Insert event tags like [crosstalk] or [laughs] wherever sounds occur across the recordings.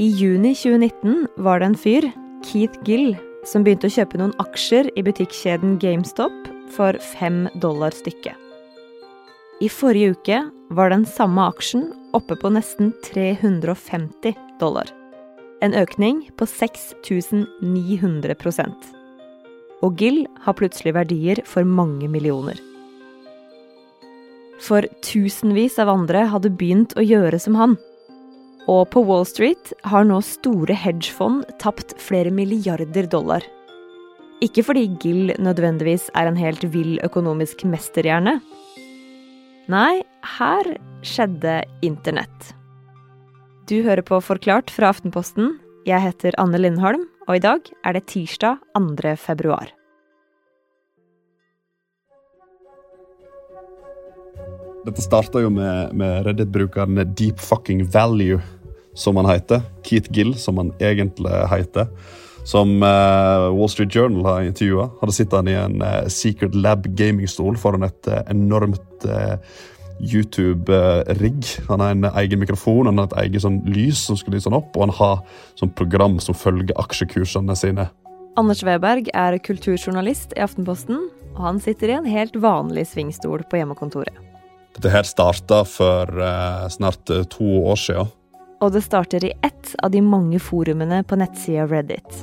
I juni 2019 var det en fyr, Keith Gill, som begynte å kjøpe noen aksjer i butikkjeden GameStop for fem dollar stykket. I forrige uke var den samme aksjen oppe på nesten 350 dollar. En økning på 6900% Og Gill har plutselig verdier for mange millioner. For tusenvis av andre hadde begynt å gjøre som han. Og på Wall Street har nå store hedgefond tapt flere milliarder dollar. Ikke fordi Gill nødvendigvis er en helt vill økonomisk mesterhjerne. Nei, her skjedde internett. Du hører på Forklart fra Aftenposten. Jeg heter Anne Lindholm, og i dag er det tirsdag 2. februar. Dette starta jo med, med Reddit-brukeren Deep Fucking Value, som han heter. Keith Gill, som han egentlig heter. Som uh, Wall Street Journal har intervjua. Hadde sittet han i en uh, Secret Lab gamingstol foran et uh, enormt YouTube-rigg. Han har en egen mikrofon han har et eget sånn lys som skal lyse han opp, og han har sånn program som følger aksjekursene sine. Anders Weberg er kulturjournalist i Aftenposten, og han sitter i en helt vanlig svingstol på hjemmekontoret. Dette her starta for uh, snart uh, to år siden. Og det starter i ett av de mange forumene på nettsida Reddit.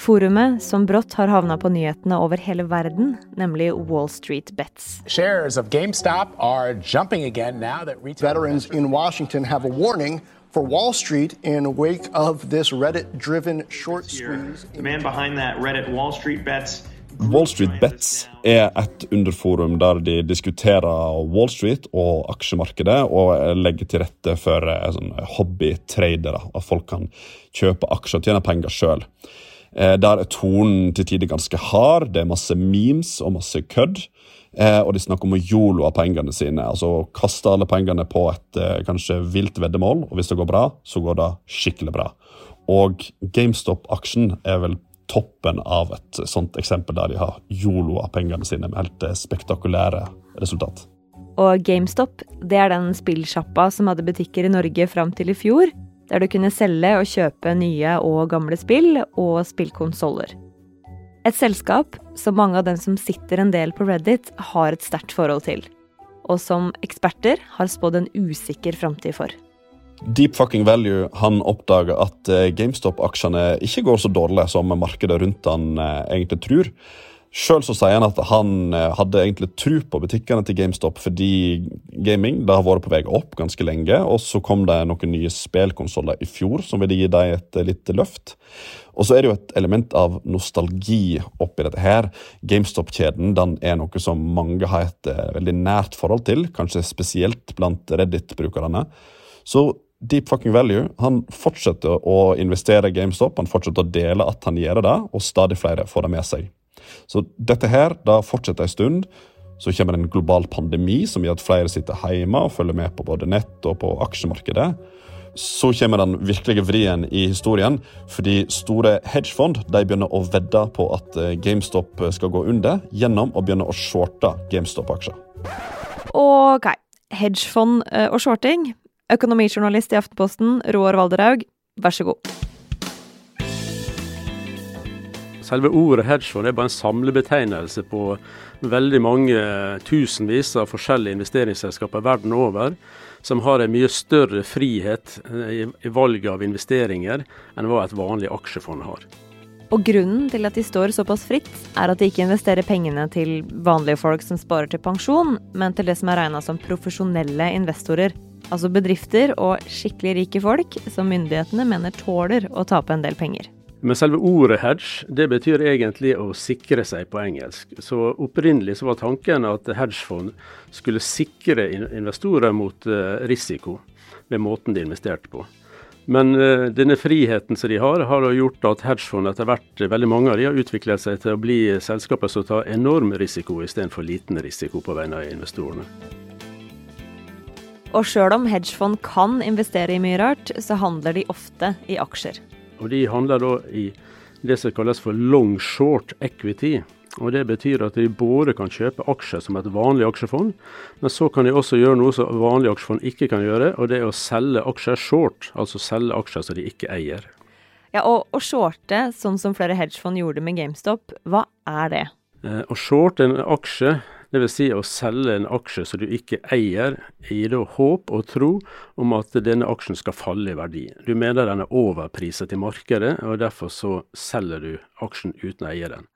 Forumet som brått har havna på nyhetene over hele verden, nemlig Wall Street Bets. Shares of GameStop are jumping again now that Veterans in Washington have a warning for Wall Street in wake of this Reddit-driven short squeeze. The man behind that Reddit Wall Street Bets Wall Street Bets er et underforum der de diskuterer Wall Street og aksjemarkedet, og legger til rette for eh, sånn hobbytradere. At folk kan kjøpe aksjer og tjene penger sjøl. Eh, der er tonen til tider ganske hard. Det er masse memes og masse kødd. Eh, og de snakker om å yolo av pengene sine. altså Kaste alle pengene på et kanskje vilt veddemål, og hvis det går bra, så går det skikkelig bra. Og GameStop-aksjen er vel toppen av et sånt eksempel der de har yolo av pengene sine med helt eh, spektakulære resultat. Og GameStop det er den spillsjappa som hadde butikker i Norge fram til i fjor, der du kunne selge og kjøpe nye og gamle spill og spillkonsoller. Et selskap som mange av dem som sitter en del på Reddit, har et sterkt forhold til. Og som eksperter har spådd en usikker framtid for. Deep fucking value han oppdager at eh, GameStop-aksjene ikke går så dårlig som markedet rundt han eh, egentlig tror. Sjøl sier han at han eh, hadde egentlig tru på butikkene til GameStop fordi gaming det har vært på vei opp ganske lenge, og så kom det noen nye spillkonsoller i fjor som ville gi dem et lite løft. Og så er det jo et element av nostalgi oppi dette her. GameStop-kjeden den er noe som mange har et veldig nært forhold til, kanskje spesielt blant Reddit-brukerne. Så Deep fucking value. Han fortsetter å investere i GameStop, han fortsetter å dele at han gjør det, og stadig flere får det med seg. Så dette her da fortsetter en stund. Så kommer det en global pandemi som gjør at flere sitter hjemme og følger med på både nett og på aksjemarkedet. Så kommer den virkelige vrien i historien, fordi store hedgefond de begynner å vedde på at eh, GameStop skal gå under, gjennom å begynne å shorte GameStop-aksjer. Ok, hedgefond eh, og shorting Økonomijournalist i Aftenposten, Roar Valderhaug, vær så god. Selve ordet hedgefond er bare en samlebetegnelse på veldig mange tusenvis av forskjellige investeringsselskaper verden over, som har en mye større frihet i, i valget av investeringer enn hva et vanlig aksjefond har. Og grunnen til at de står såpass fritt, er at de ikke investerer pengene til vanlige folk som sparer til pensjon, men til det som er regna som profesjonelle investorer Altså bedrifter og skikkelig rike folk som myndighetene mener tåler å tape en del penger. Men selve ordet hedge det betyr egentlig å sikre seg på engelsk. Så Opprinnelig så var tanken at hedgefond skulle sikre investorer mot eh, risiko ved måten de investerte på. Men uh, denne friheten som de har, har gjort at hedgefond etter hvert, veldig mange av de har utviklet seg til å bli selskaper som tar enorm risiko istedenfor liten risiko på vegne av investorene. Og sjøl om hedgefond kan investere i mye rart, så handler de ofte i aksjer. Og De handler da i det som kalles for long short equity, Og Det betyr at de både kan kjøpe aksjer som et vanlig aksjefond, men så kan de også gjøre noe som vanlige aksjefond ikke kan gjøre, og det er å selge aksjer short, altså selge aksjer som de ikke eier. Ja, og å shorte, sånn som flere hedgefond gjorde med GameStop, hva er det? Eh, å shorte en aksje, dvs. Si å selge en aksje som du ikke eier, i da håp og tro om at denne aksjen skal falle i verdi. Du mener den er overpriset i markedet, og derfor så selger du aksjen uten å eie den.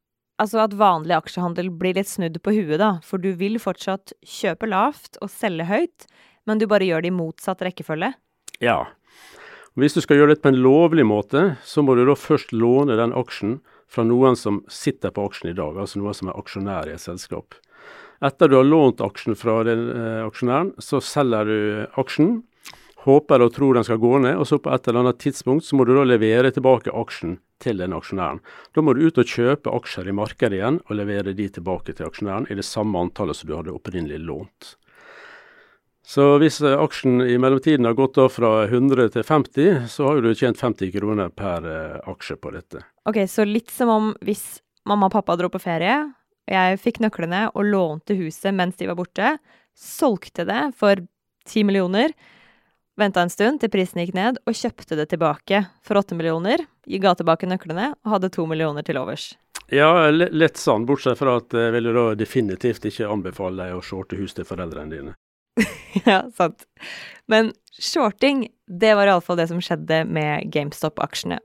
Altså at vanlig aksjehandel blir litt snudd på huet, da, for du vil fortsatt kjøpe lavt og selge høyt, men du bare gjør det i motsatt rekkefølge? Ja. Hvis du skal gjøre det på en lovlig måte, så må du da først låne den aksjen fra noen som sitter på aksjen i dag, altså noen som er aksjonær i et selskap. Etter du har lånt aksjen fra den eh, aksjonæren, så selger du aksjen, håper og tror den skal gå ned, og så på et eller annet tidspunkt så må du da levere tilbake aksjen til den aksjonæren. Da må du ut og kjøpe aksjer i markedet igjen og levere de tilbake til aksjonæren i det samme antallet som du hadde opprinnelig lånt. Så hvis eh, aksjen i mellomtiden har gått da fra 100 til 50, så har du tjent 50 kroner per eh, aksje på dette. Ok, så litt som om hvis mamma og pappa dro på ferie, jeg fikk nøklene og lånte huset mens de var borte, solgte det for 10 millioner, venta en stund til prisen gikk ned, og kjøpte det tilbake for åtte millioner. Ga tilbake nøklene og hadde to millioner til overs. Ja, lett sånn, bortsett fra at jeg vil da definitivt ikke anbefale deg å shorte hus til foreldrene dine. [laughs] ja, sant. Men shorting, det var iallfall det som skjedde med GameStop-aksjene.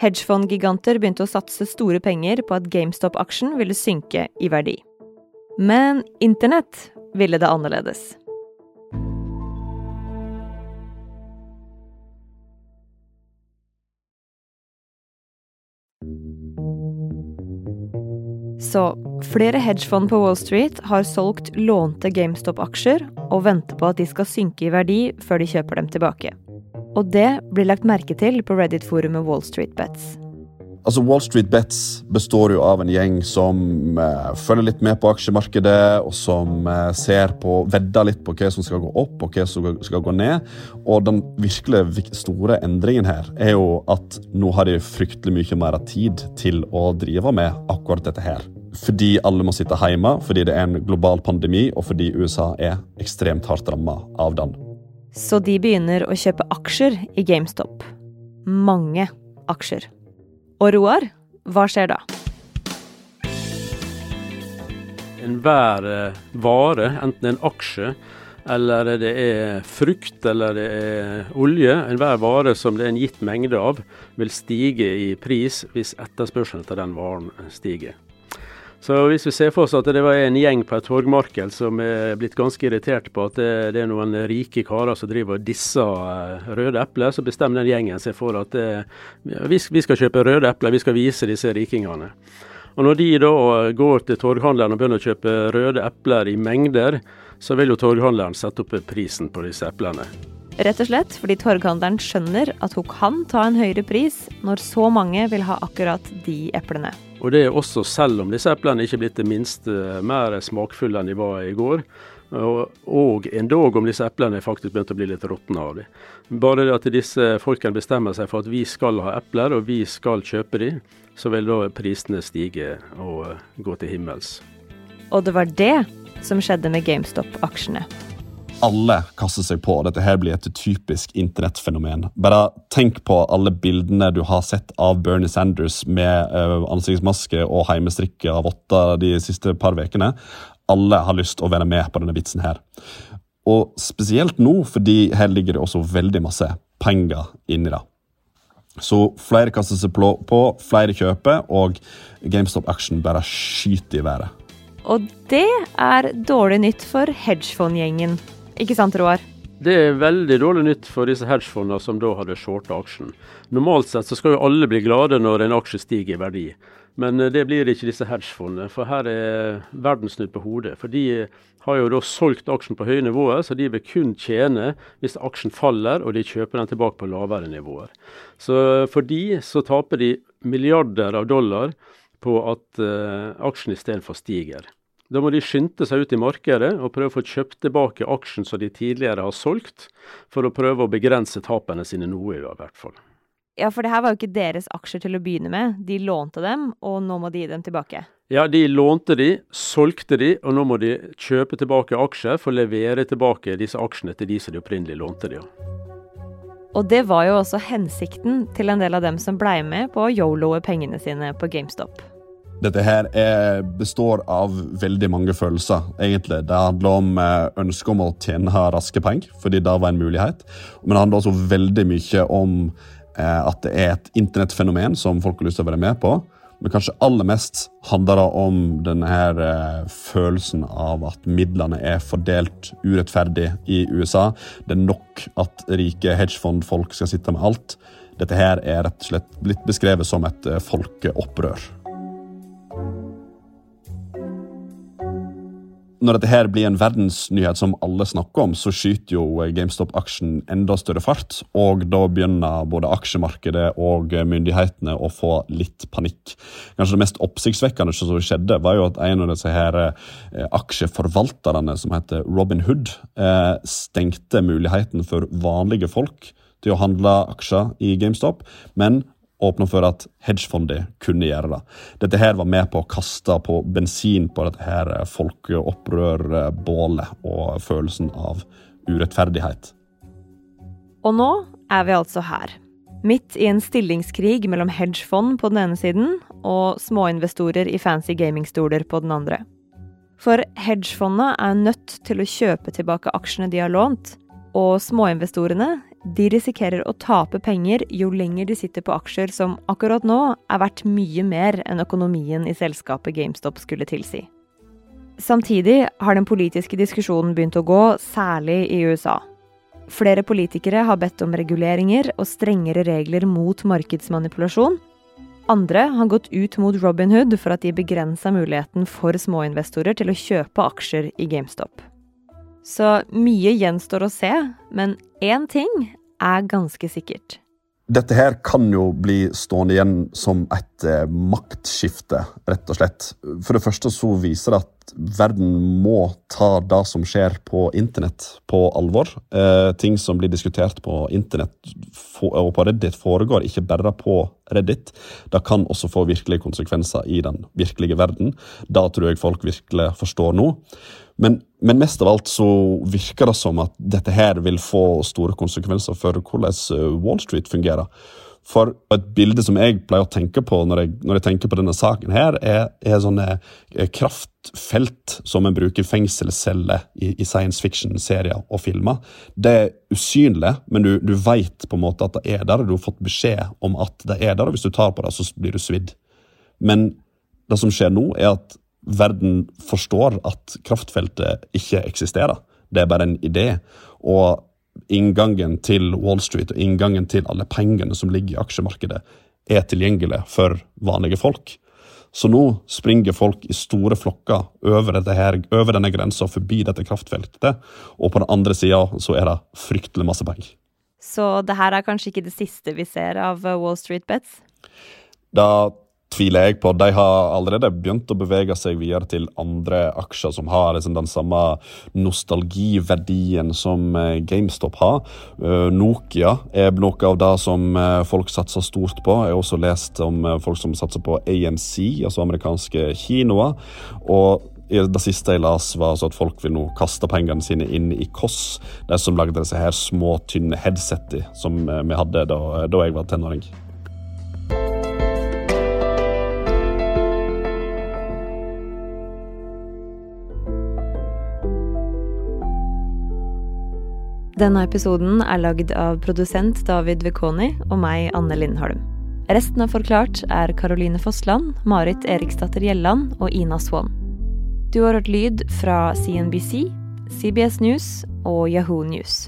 Hedgefondgiganter begynte å satse store penger på at GameStop-aksjen ville synke i verdi. Men internett ville det annerledes. Så flere hedgefond på Wall Street har solgt lånte GameStop-aksjer og venter på at de skal synke i verdi før de kjøper dem tilbake. Og det blir lagt merke til på Reddit-forumet Wall Street Bets. Altså Wall Street Bets består jo av en gjeng som eh, følger litt med på aksjemarkedet, og som eh, ser på, vedder litt på hva som skal gå opp og hva som skal gå ned. Og den virkelig store endringen her er jo at nå har de fryktelig mye mer tid til å drive med akkurat dette her. Fordi alle må sitte hjemme, fordi det er en global pandemi, og fordi USA er ekstremt hardt ramma av den. Så de begynner å kjøpe aksjer i GameStop. Mange aksjer. Og Roar, hva skjer da? Enhver eh, vare, enten en aksje eller det er frukt eller det er olje, enhver vare som det er en gitt mengde av, vil stige i pris hvis etterspørselen etter den varen stiger. Så hvis vi ser for oss at det var en gjeng på et torgmarked som er blitt ganske irritert på at det, det er noen rike karer som driver og disser eh, røde epler, så bestemmer den gjengen seg for at det, vi, vi skal kjøpe røde epler, vi skal vise disse rikingene. Og Når de da går til torghandleren og begynner å kjøpe røde epler i mengder, så vil jo torghandleren sette opp prisen på disse eplene. Rett og slett fordi torghandleren skjønner at hun kan ta en høyere pris når så mange vil ha akkurat de eplene. Og det er også selv om disse eplene ikke er blitt det minste mer smakfulle enn de var i går. Og, og endog om disse eplene faktisk begynte å bli litt råtne av dem. Bare det at disse folkene bestemmer seg for at vi skal ha epler, og vi skal kjøpe dem, så vil da prisene stige og gå til himmels. Og det var det som skjedde med GameStop-aksjene alle kaster seg på. Dette her blir et typisk internettfenomen. Bare tenk på alle bildene du har sett av Bernie Sanders med uh, ansiktsmaske og heimestrikke av votter de siste par ukene. Alle har lyst til å være med på denne vitsen her. Og spesielt nå, fordi her ligger det også veldig masse penger inni det. Så flere kaster seg på, flere kjøper, og GameStop-aksjen bare skyter i været. Og det er dårlig nytt for hedgefondgjengen. Ikke sant, Roar? Det er veldig dårlig nytt for disse hedgefondene som da hadde shorta aksjen. Normalt sett så skal jo alle bli glade når en aksje stiger i verdi. Men eh, det blir ikke disse hedgefondene, for her er verden snudd på hodet. For de har jo da solgt aksjen på høye nivåer, så de vil kun tjene hvis aksjen faller og de kjøper den tilbake på lavere nivåer. Så for de så taper de milliarder av dollar på at uh, aksjen istedenfor stiger. Da må de skynde seg ut i markedet og prøve å få kjøpt tilbake aksjen som de tidligere har solgt, for å prøve å begrense tapene sine noe, i hvert fall. Ja, for det her var jo ikke deres aksjer til å begynne med. De lånte dem, og nå må de gi dem tilbake. Ja, de lånte de, solgte de, og nå må de kjøpe tilbake aksjer for å levere tilbake disse aksjene til de som de opprinnelig lånte de. Og det var jo også hensikten til en del av dem som blei med på å yoloe pengene sine på GameStop. Dette her er, består av veldig mange følelser, egentlig. Det handler om eh, ønsket om å tjene raske penger, fordi det var en mulighet. Men det handler også veldig mye om eh, at det er et internettfenomen som folk har lyst til å være med på. Men kanskje aller mest handler det om denne her, eh, følelsen av at midlene er fordelt urettferdig i USA. Det er nok at rike hedgefondfolk skal sitte med alt. Dette her er rett og slett blitt beskrevet som et folkeopprør. Når dette her blir en verdensnyhet som alle snakker om, så skyter jo GameStop-aksjen enda større fart. Og da begynner både aksjemarkedet og myndighetene å få litt panikk. Kanskje det mest oppsiktsvekkende som skjedde, var jo at en av disse her eh, aksjeforvalterne, som heter Robin Hood, eh, stengte muligheten for vanlige folk til å handle aksjer i GameStop, men åpna for at hedgefondet kunne gjøre det. Dette her var med på å kaste på bensin på dette her folkeopprørbålet og følelsen av urettferdighet. Og nå er vi altså her. Midt i en stillingskrig mellom hedgefond på den ene siden og småinvestorer i fancy gamingstoler på den andre. For hedgefondet er nødt til å kjøpe tilbake aksjene de har lånt, og småinvestorene de risikerer å tape penger jo lenger de sitter på aksjer som akkurat nå er verdt mye mer enn økonomien i selskapet GameStop skulle tilsi. Samtidig har den politiske diskusjonen begynt å gå, særlig i USA. Flere politikere har bedt om reguleringer og strengere regler mot markedsmanipulasjon. Andre har gått ut mot Robinhood for at de begrensa muligheten for småinvestorer til å kjøpe aksjer i GameStop. Så mye gjenstår å se, men én ting er ganske sikkert. Dette her kan jo bli stående igjen som et eh, maktskifte, rett og slett. For det første så viser det at verden må ta det som skjer på internett, på alvor. Eh, ting som blir diskutert på internett og på Reddit, foregår ikke bare på Reddit. Det kan også få virkelige konsekvenser i den virkelige verden. Da tror jeg folk virkelig forstår nå. Men, men, mest av alt så virker det som at dette her vil få store konsekvenser for hvordan eh, Wall Street fungerer. For et bilde som jeg pleier å tenke på når jeg, når jeg tenker på denne saken, her, er, er sånne eh, kraftfelt som en bruker fengselsceller i, i, science fiction-serier og filmer. Det er usynlig, men du, du veit på en måte at det er der, du har fått beskjed om at det er der, og hvis du tar på det, så blir du svidd. Men det som skjer nå, er at verden forstår at kraftfeltet ikke eksisterer. Det er bare en idé. Og inngangen til Wall Street og inngangen til alle pengene som ligger i aksjemarkedet, er tilgjengelig for vanlige folk. Så nå springer folk i store flokker over, her, over denne grensa, forbi dette kraftfeltet. Og på den andre sida så er det fryktelig masse penger. Så det her er kanskje ikke det siste vi ser av Wall Street Bets? Da tviler jeg på. De har allerede begynt å bevege seg videre til andre aksjer som har liksom den samme nostalgiverdien som eh, GameStop har. Eh, Nokia er noe av det som eh, folk satser stort på. Jeg har også lest om folk som satser på AMC, altså amerikanske kinoer. og det siste jeg las, var altså at folk vil nå kaste pengene sine inn i Koss. De som lagde disse her små, tynne headsettene som vi hadde da, da jeg var tenåring. Denne episoden er lagd av produsent David Vekoni og meg, Anne Lindholm. Resten av Forklart er Caroline Fossland, Marit Eriksdatter Gjelland og Ina Swann. Du har hørt lyd fra CNBC, CBS News og Yahoo News.